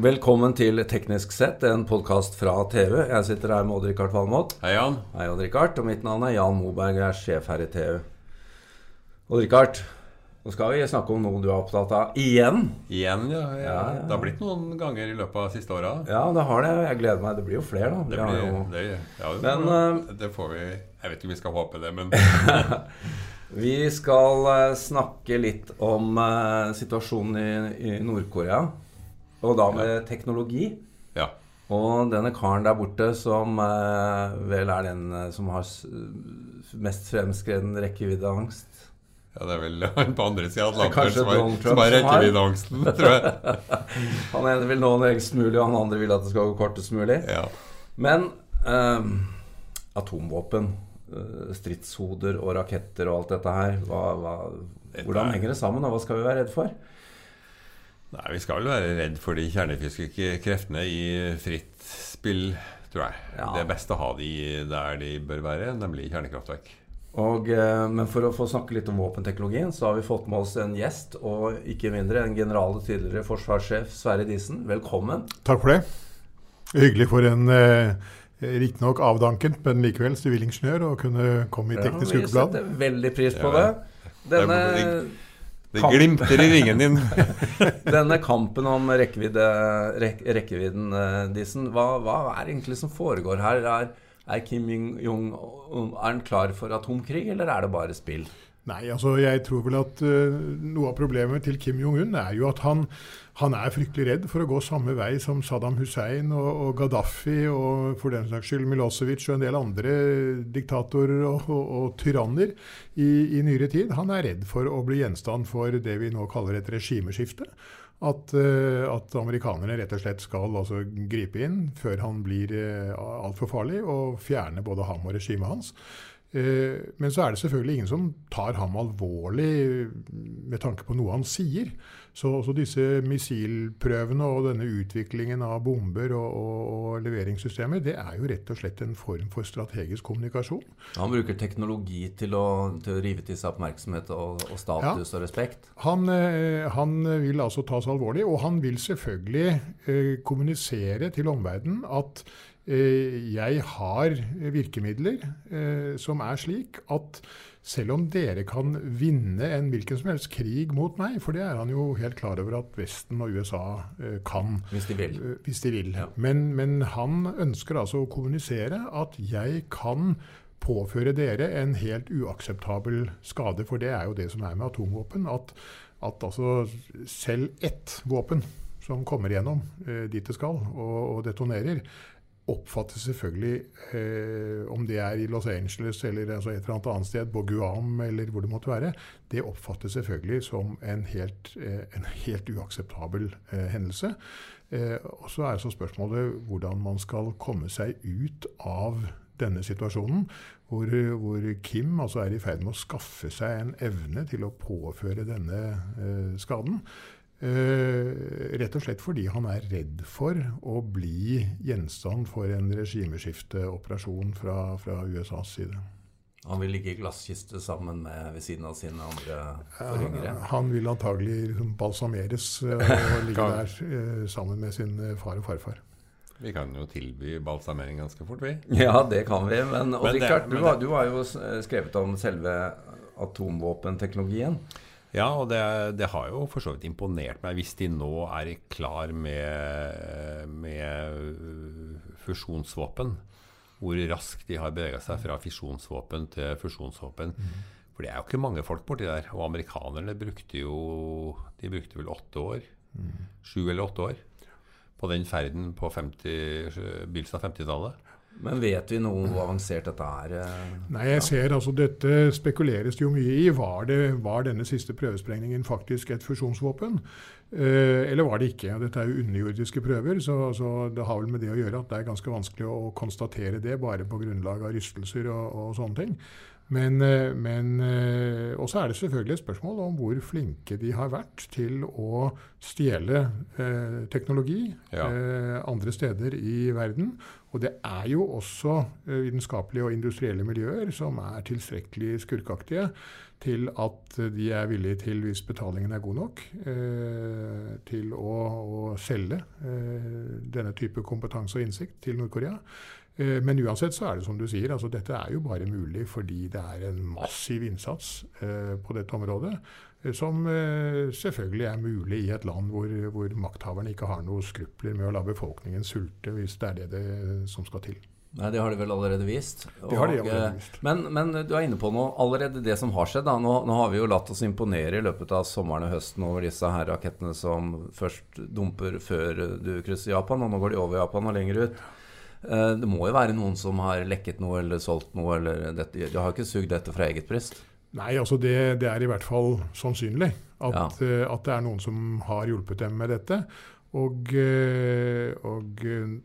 Velkommen til Teknisk sett, en podkast fra TV. Jeg sitter her med Odd-Rikard Valmot. Hei, Jan. Hei, Odd-Rikard. Og mitt navn er Jan Moberg, jeg er sjef her i TV. Odd-Rikard, nå skal vi snakke om noe du er opptatt av igjen. Igjen, ja. ja. Ja, ja. Det har blitt noen ganger i løpet av siste åra. Ja, det har det. Jeg gleder meg. Det blir jo flere, da. Det, blir, jo- det, ja, Men, det, det får vi Jeg vet ikke om vi skal håpe det, men Vi skal eh, snakke litt om uh, situasjonen i, i Nord-Korea. Og da med teknologi. ja. Og denne karen der borte som eh, vel er den eh, som har mest fremskreden rekkeviddeangst. ja. Det er vel han på andre sida av er Atlanteren som som har rekkeviddeangsten, tror jeg. Han ene vil nå lengst mulig, og han andre vil at det skal gå kortest mulig. Ja. Men eh, atomvåpen, stridshoder og raketter og alt dette her, hva, hva, hvordan er- henger det sammen, og hva skal vi være redd for? Nei, vi skal vel være redd for de kjernefysiske kreftene i fritt spill, tror jeg. Ja. Det er best å ha de der de bør være, nemlig kjernekraftverk. Og, eh, men for å få snakke litt om våpenteknologien, så har vi fått med oss en gjest, og ikke mindre en general og tidligere forsvarssjef Sverre Disen. Velkommen. Takk for det. Hyggelig for en eh, riktignok avdanket, men likevel sivilingeniør å kunne komme i Teknisk Ja, vi setter veldig pris på Ja, det. Denne, Det glimter i ringen din. denne kampen om rekkevidde, rek, rekkevidden, uh, Disen, hva, hva er egentlig som foregår her? Er, er Kim Jong han klar for atomkrig, eller er det bare spill? Nei, altså jeg tror vel at uh, noe av problemet til Kim Jong-un er jo at han, han er fryktelig redd for å gå samme vei som Saddam Hussein og, og Gaddafi og for den saks skyld Milosevic og en del andre diktatorer og, og, og tyranner i, i nyere tid. Han er redd for å bli gjenstand for det vi nå kaller et regimeskifte. At, eh, at amerikanerne rett og slett skal altså gripe inn før han blir uh, altfor farlig, og fjerne både ham og regimet hans. Eh, Men så er det selvfølgelig ingen som tar ham alvorlig med tanke på noe han sier. Så, så disse missilprøvene og denne utviklingen av bomber og, og, og leveringssystemer, det er jo rett og slett en form for strategisk kommunikasjon. Han bruker teknologi til å, til å rive til seg oppmerksomhet og, og status og respekt. Han, eh, han vil altså tas alvorlig, og han vil selvfølgelig eh, kommunisere til omverdenen at jeg har virkemidler eh, som er slik at selv om dere kan vinne en hvilken som helst krig mot meg, for det er han jo helt klar over at Vesten og USA eh, kan, Hvis de vil. eh, hvis de vil. Ja. Men, men han ønsker altså å kommunisere at jeg kan påføre dere en helt uakseptabel skade. For det er jo det som er med atomvåpen. At, at altså selv ett våpen som kommer gjennom eh, dit det skal og, og detonerer, oppfattes selvfølgelig, eh, om det er i Los Angeles eller altså et eller annet sted, på Guam eller hvor det måtte være, det oppfattes selvfølgelig som en helt, eh, en helt uakseptabel eh, hendelse. Eh, og så er så spørsmålet hvordan man skal komme seg ut av denne situasjonen, hvor, hvor Kim altså er i ferd med å skaffe seg en evne til å påføre denne eh, skaden. Eh, rett og slett fordi han er redd for å bli gjenstand for en regimeskifteoperasjon fra, fra USAs side. Han vil ligge i glasskiste sammen med ved siden av sine andre forgjengere. Han vil antagelig liksom balsameres eh, og ligge der eh, sammen med sin far og farfar. Vi kan jo tilby balsamering ganske fort, vi. Ja, det kan vi. Men, og Men det- Richard, du, har- du har jo skrevet om selve atomvåpenteknologien. Ja, og det, det har jo for så vidt imponert meg hvis de nå er klar med, med fusjonsvåpen. Hvor raskt de har bevega seg fra fisjonsvåpen til fusjonsvåpen. For det er jo ikke mange folk borti der. Og amerikanerne brukte jo De brukte vel åtte år. Sju eller åtte år på den ferden på 50, begynnelsen av 50-tallet. Men vet vi noe om hvor avansert dette er? eh? Nei, jeg ser altså Dette spekuleres det jo mye i. Var, det, var denne siste prøvesprengningen faktisk et fusjonsvåpen? Eh, eller var det ikke? Dette er jo underjordiske prøver, så, altså, det har vel med det å gjøre at det er ganske vanskelig å konstatere det bare på grunnlag av rystelser og, og sånne ting. Men, eh, men eh, også er det selvfølgelig et spørsmål om hvor flinke de har vært til å stjele eh, teknologi Ja. eh, andre steder i verden. Og det er jo også eh, vitenskapelige og industrielle miljøer som er tilstrekkelig skurkaktige til at de er villige til, hvis betalingen er god nok, eh, til å, å selge eh, denne type kompetanse og innsikt til Nord-Korea. Eh, Men uansett så er det som du sier, altså dette er jo bare mulig fordi det er en massiv innsats eh, på dette området. eh, Som selvfølgelig er mulig i et land hvor, hvor makthaverne ikke har noe skrupler med å la befolkningen sulte, hvis det er det, det som skal til. Nei, det har de vel allerede vist. Det har de Og, allerede vist. Men, men du er inne på noe allerede det som har skjedd. Da. Nå, nå har vi jo latt oss imponere i løpet av sommeren og høsten over disse her rakettene som først dumper før du krysser Japan, og nå går de over Japan og lenger ut. Eh, Det må jo være noen som har lekket noe eller solgt noe, eller dette. De har ikke sugd dette fra eget bryst. Nei, altså det, det er i hvert fall sannsynlig at, Ja. eh, at det er noen som har hjulpet dem med dette. Og, eh, og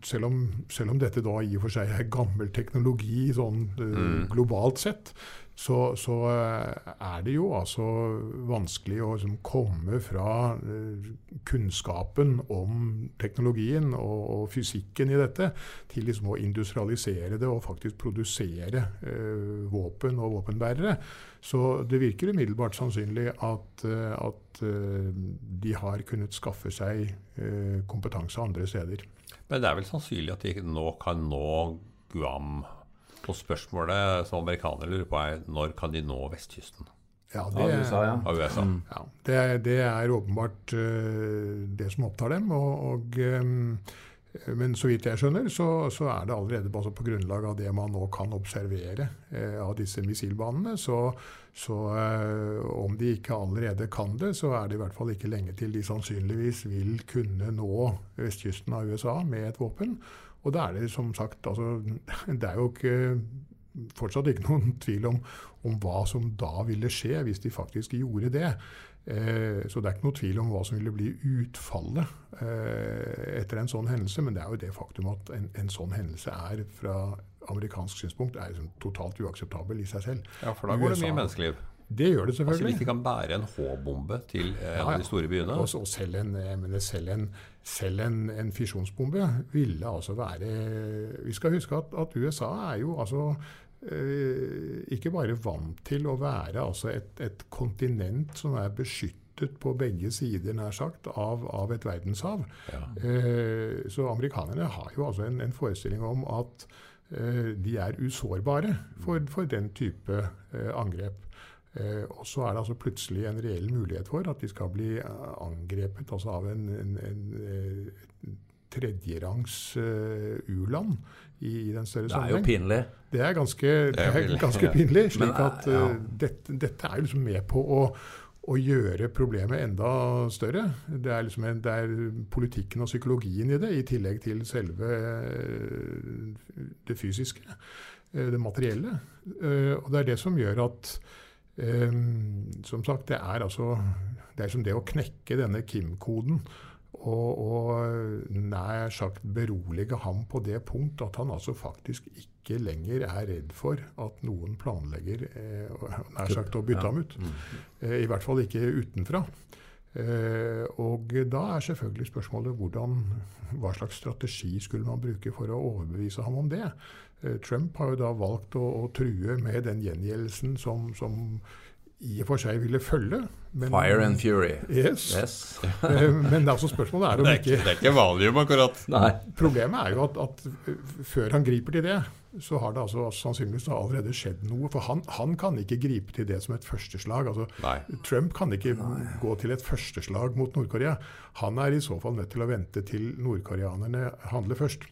selv, om, selv om dette da i og for seg er gammel teknologi sånn Mm. globalt sett, så, så eh, er det jo altså vanskelig å liksom komme fra eh, kunnskapen om teknologien og, og fysikken i dette til liksom å industrialisere det og faktisk produsere eh, våpen og våpenbærere. Så det virker umiddelbart sannsynlig at, eh, at de har kunnet skaffe seg kompetanse andre steder. Men det er vel sannsynlig at de nå kan nå Guam. Og spørsmålet som amerikanere lurer på, er når kan de nå vestkysten Ja, Av USA, ja. av USA? Mm. Ja, det, er- det er åpenbart uh, det som opptar dem. Og, og, um, men så vidt jeg skjønner, så, så er det allerede altså på grunnlag av det man nå kan observere eh, av disse missilbanene. Så, så eh, om de ikke allerede kan det, så er det i hvert fall ikke lenge til de sannsynligvis vil kunne nå vestkysten av USA med et våpen. Og da er det som sagt altså, Det er jo ikke fortsatt ikke noen tvil om, om hva som da ville skje hvis de faktisk gjorde det. Eh, så det er ikke noe tvil om hva som ville bli utfallet eh, etter en sånn hendelse. Men det er jo det faktum at en, en sånn hendelse er fra amerikansk synspunkt er liksom totalt uakseptabel i seg selv. Ja, for da går det mye menneskeliv. Det gjør det selvfølgelig. Altså. Hvis de kan bære en H-bombe til eh, en Ja, av ja. de store byene Og, og selv en, mener, selv en, selv en, en fisjonsbombe ville altså være Vi skal huske at, at USA er jo altså eh, ikke bare vant til å være altså et, et kontinent som er beskyttet på begge sider nær sagt, av, av et verdenshav. ja. Eh, så amerikanerne har jo altså en, en forestilling om at eh, de er usårbare for, for den type eh, angrep. Eh, og så er det altså plutselig en reell mulighet for at de skal bli eh, angrepet altså av en, en, en en tredjerangs uh, u-land i, i den større Det er jo pinlig. Det er ganske, det er pinlig. ganske pinlig. slik Men, at ja. eh, dette, dette er liksom med på å, å gjøre problemet enda større. Det er, liksom en, det er politikken og psykologien i det, i tillegg til selve eh, det fysiske, eh, det materielle. Eh, Og det er det som gjør at eh, Som sagt, det er altså Det er som det å knekke denne Kim-koden. Og, og nær sagt berolige ham på det punkt at han altså faktisk ikke lenger er redd for at noen planlegger eh, nær sagt å bytte Ja. ham ut. Mm. Eh, I hvert fall ikke utenfra. Eh, og da er selvfølgelig spørsmålet hvordan, hva slags strategi skulle man bruke for å overbevise ham om det. Eh, Trump har jo da valgt å, å true med den gjengjeldelsen som, som i og for seg ville følge. men- Fire and fury. Yes. Yes. Eh, Men det er også spørsmålet er om Det er ikke det er ikke valium, akkurat. Nei. Problemet er jo at, at før han griper til det, så har det altså sannsynligvis allerede skjedd noe. For han, han kan ikke gripe til det som et førsteslag. Altså, Nei. Trump kan ikke gå til et førsteslag mot Nord-Korea. Han er i så fall nødt til å vente til nordkoreanerne handler først.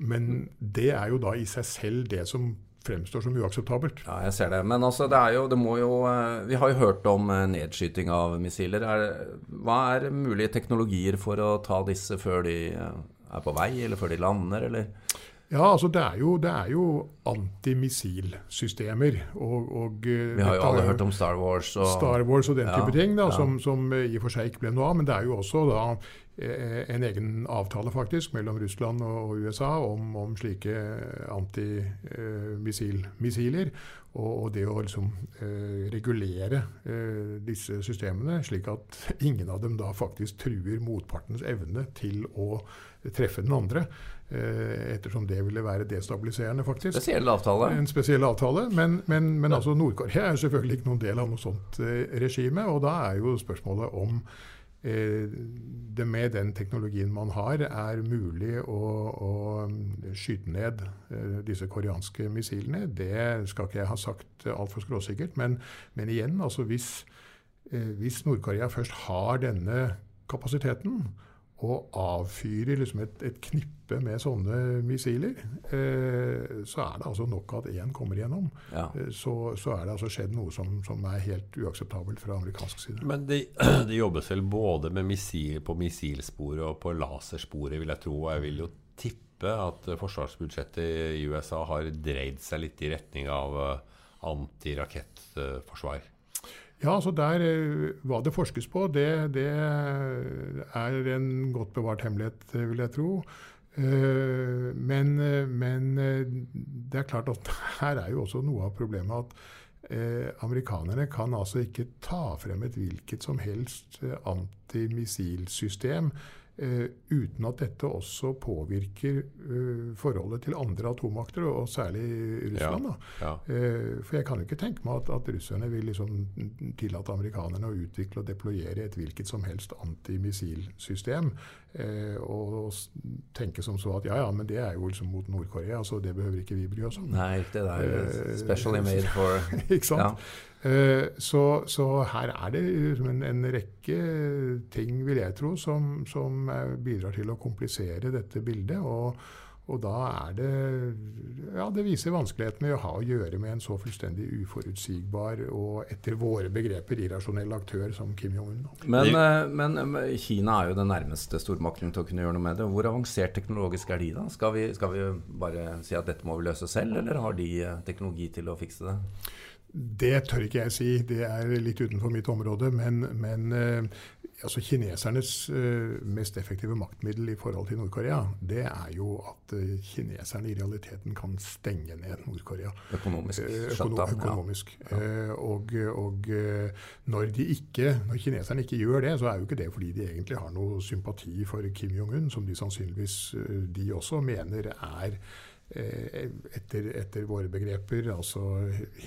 Men det er jo da i seg selv det som fremstår som uakseptabelt. Ja, jeg ser det. Men altså, det er jo, det må jo eh, Vi har jo hørt om eh, nedskyting av missiler. Er, hva er mulige teknologier for å ta disse før de eh, er på vei, eller før de lander, eller? Ja, altså det er jo, det er jo antimissilsystemer. Og, og, Vi har jo alle hørt om Star Wars og Star Wars og den Ja, type ting, da, ja. som, som i og for seg ikke ble noe av. Men det er jo også da eh, en egen avtale faktisk mellom Russland og USA om, om slike antimissiler. Og, og det å liksom eh, regulere eh, disse systemene, slik at ingen av dem da faktisk truer motpartens evne til å treffe den andre. Eh, ettersom det ville være destabiliserende, faktisk. spesiell avtale. En spesiell avtale. Men, men, men altså Nord-Korea er selvfølgelig ikke noen del av noe sånt eh, regime. Og da er jo spørsmålet om eh, det med den teknologien man har, er mulig å, å skyte ned eh, disse koreanske missilene. Det skal ikke jeg ha sagt altfor skråsikkert. Men, men igjen, altså hvis, hvis Nord-Korea først har denne kapasiteten, og avfyrer liksom et, et knippe med sånne missiler, eh, så er det altså nok at én kommer igjennom. Ja. Eh, så, så er det altså skjedd noe som, som er helt uakseptabelt fra amerikansk side. Men det, de jobbes vel både med missil, på missilsporet og på lasersporet, vil jeg tro. Og jeg vil jo tippe at forsvarsbudsjettet i USA har dreid seg litt i retning av eh, antirakettforsvar. Ja, altså der, eh, Hva det forskes på, det, det er en godt bevart hemmelighet, eh, vil jeg tro. Eh, Men, men det er klart at her er jo også noe av problemet at eh, amerikanerne kan altså ikke ta frem et hvilket som helst antimissilsystem uten at dette også påvirker eh, forholdet til andre atommakter, og, særlig Russland. da. Ja. Eh, For jeg kan jo ikke tenke meg at, at russerne vil liksom tillate amerikanerne å utvikle og deployere et hvilket som helst antimissilsystem. Eh, og tenke som så at ja, ja, men det er jo liksom mot Nord-Korea, så det behøver ikke vi bry oss om. Nei, det er jo Eh, specially made for ikke sant? Ja. Eh, så, så her er det liksom en, en rekke ting, vil jeg tro, som, som eh, bidrar til å komplisere dette bildet. Og, og da er det Ja, det viser vanskeligheten med å ha å gjøre med en så fullstendig uforutsigbar og etter våre begreper irrasjonell aktør som Kim Jong-un. Men, eh, men eh, Kina er jo den nærmeste stormakten til å kunne gjøre noe med det. Hvor avansert teknologisk er de, da? Skal vi, skal vi bare si at dette må vi løse selv, eller har de eh, teknologi til å fikse det? Det tør ikke jeg si, det er litt utenfor mitt område. Men, men eh, altså kinesernes eh, mest effektive maktmiddel i forhold til Nord-Korea, det er jo at eh, kineserne i realiteten kan stenge ned Nord-Korea. Økonomisk shutdown? økono ja. økonomisk. Eh, og og når, de ikke, når kineserne ikke gjør det, så er jo ikke det fordi de egentlig har noe sympati for Kim Jong-un, som de sannsynligvis de også mener er etter, etter våre begreper altså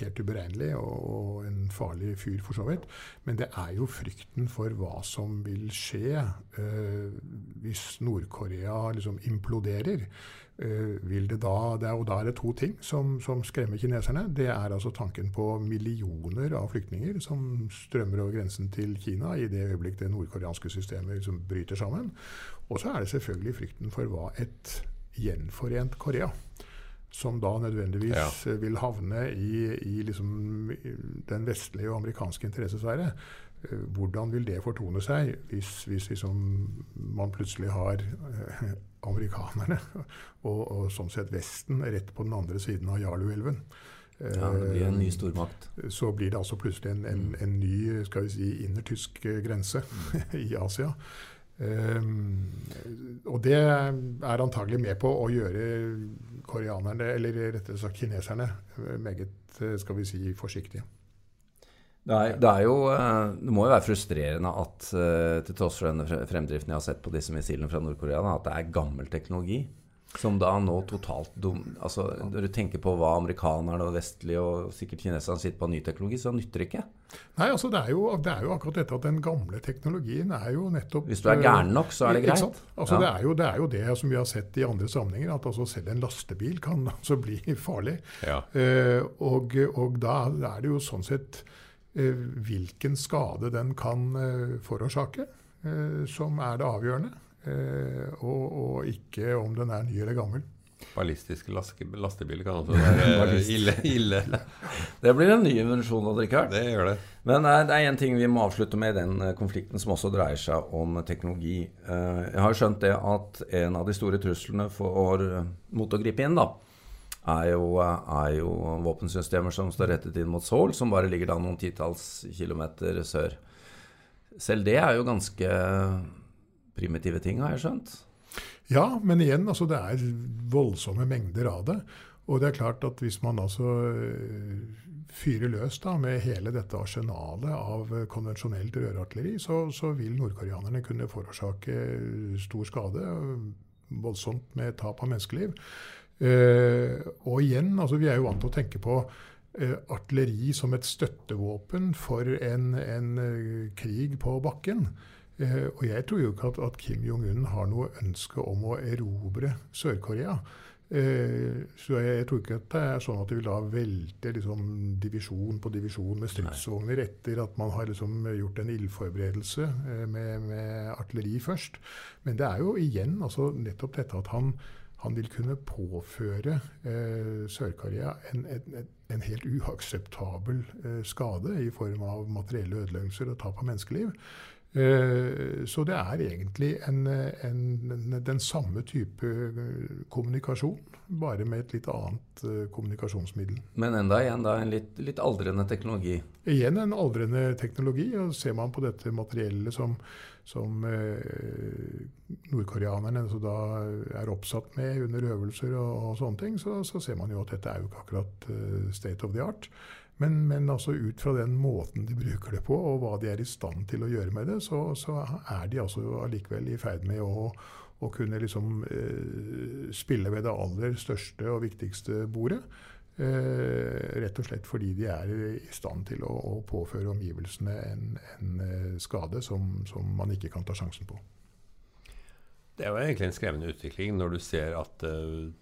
helt uberegnelig og, og en farlig fyr, for så vidt. Men det er jo frykten for hva som vil skje eh, hvis Nord-Korea liksom imploderer. Eh, vil det da, det er, og da er det to ting som, som skremmer kineserne. Det er altså tanken på millioner av flyktninger som strømmer over grensen til Kina i det øyeblikk det nordkoreanske systemet liksom bryter sammen. Og så er det selvfølgelig frykten for hva et gjenforent Korea som da nødvendigvis Ja. eh, vil havne i, i liksom den vestlige og amerikanske interessesfære. Eh, Hvordan vil det fortone seg hvis, hvis liksom man plutselig har eh, amerikanerne og, og sånn sett Vesten rett på den andre siden av Jarluelven? Ja, det blir en ny stormakt. så blir det altså plutselig en, en, en ny skal vi si, innertysk grense i Asia. Ehm, og det er antagelig med på å gjøre koreanerne, eller rettere sagt kineserne, meget skal vi si, forsiktige. Det er, det er jo eh, Det må jo være frustrerende at eh, til tross for denne fremdriften jeg har sett på disse missilene fra Nord-Korea, at det er gammel teknologi. Som da nå totalt dum... Altså, Når du tenker på hva amerikanerne og vestlige og sikkert kineserne sitter på av ny teknologi, så nytter det ikke. Nei, altså det er, jo, det er jo akkurat dette at den gamle teknologien er jo nettopp Hvis du er gæren nok, så er det greit. Altså Ja. det, er jo, det er jo det som vi har sett i andre sammenhenger, at altså selv en lastebil kan altså bli farlig. Ja. Eh, og, og da er det jo sånn sett eh, hvilken skade den kan eh, forårsake, eh, som er det avgjørende. Eh, og, og ikke om den er ny eller gammel. Ballistiske lastebiler kan også være ille. ille. Det blir en ny invensjon, Richard. Det gjør det. Men eh, det er én ting vi må avslutte med i den eh, konflikten, som også dreier seg om teknologi. Eh, jeg har skjønt det at en av de store truslene for mot å gripe inn, da, er jo, er jo våpensystemer som står rettet inn mot Seoul, som bare ligger da noen titalls kilometer sør. Selv det er jo ganske primitive ting, har jeg skjønt? Ja, men igjen, altså det er voldsomme mengder av det. Og det er klart at hvis man altså eh, fyrer løs da, med hele dette arsenalet av konvensjonelt rørartilleri, så, så vil nordkoreanerne kunne forårsake stor skade. Voldsomt med tap av menneskeliv. Eh, og igjen, altså vi er jo vant til å tenke på eh, artilleri som et støttevåpen for en, en krig på bakken. Eh, og jeg tror jo ikke at, at Kim Jong-un har noe ønske om å erobre Sør-Korea. Eh, så jeg, jeg, tror ikke at det er sånn at de vil da velte liksom, divisjon på divisjon med stridsvogner etter at man har liksom gjort en ildforberedelse eh, med, med, artilleri først. Men det er jo igjen altså, nettopp dette at han, han vil kunne påføre eh, Sør-Korea en, en, en, helt uakseptabel skade i form av materielle ødeleggelser og tap av menneskeliv. Eh, så det er egentlig en, en, den samme type eh, kommunikasjon, bare med et litt annet eh, kommunikasjonsmiddel. Men enda igjen da en litt, litt aldrende teknologi? Igjen en aldrende teknologi. og Ser man på dette materiellet som, som nordkoreanerne da er oppsatt med under øvelser og, og sånne ting, så, så, ser man jo at dette er jo ikke akkurat state of the art. Men, men altså ut fra den måten de bruker det på, og hva de er i stand til å gjøre med det, så, så er de altså allikevel i ferd med å, å kunne liksom eh, spille ved det aller største og viktigste bordet. Eh, rett og slett fordi de er i stand til å, å påføre omgivelsene en, en eh, skade som, som, man ikke kan ta sjansen på. Det er jo egentlig en skremmende utvikling når du ser at uh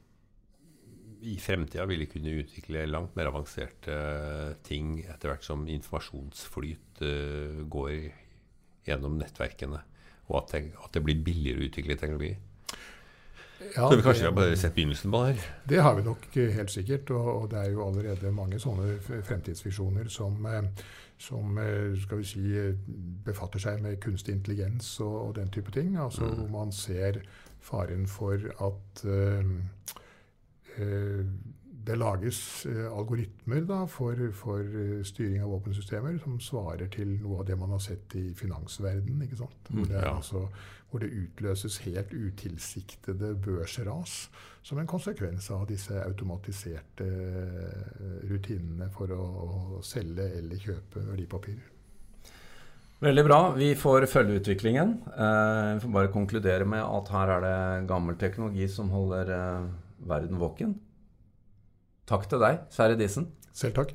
i fremtida vil vi kunne utvikle langt mer avanserte ting etter hvert som informasjonsflyt uh, går gjennom nettverkene, og at det, at det, blir billigere å utvikle teknologi. Ja, så vi kanskje det, har bare sett begynnelsen på det her? Det har vi nok helt sikkert. Og, og det er jo allerede mange sånne fremtidsvisjoner som, eh, som eh, skal vi si, befatter seg med kunstig intelligens og, og den type ting. Altså mm. hvor man ser faren for at uh, Eh, det lages eh, algoritmer da, for, for, eh, styring av våpensystemer som svarer til noe av det man har sett i finansverdenen. sant? Hvor det, ja. altså, hvor det utløses helt utilsiktede børsras som en konsekvens av disse automatiserte rutinene for å, å selge eller kjøpe verdipapirer. Veldig bra. Vi får følge utviklingen. Vi får bare konkludere med at her er det gammel teknologi som holder verden våken. Takk til deg, Sverre Disen. Selv takk.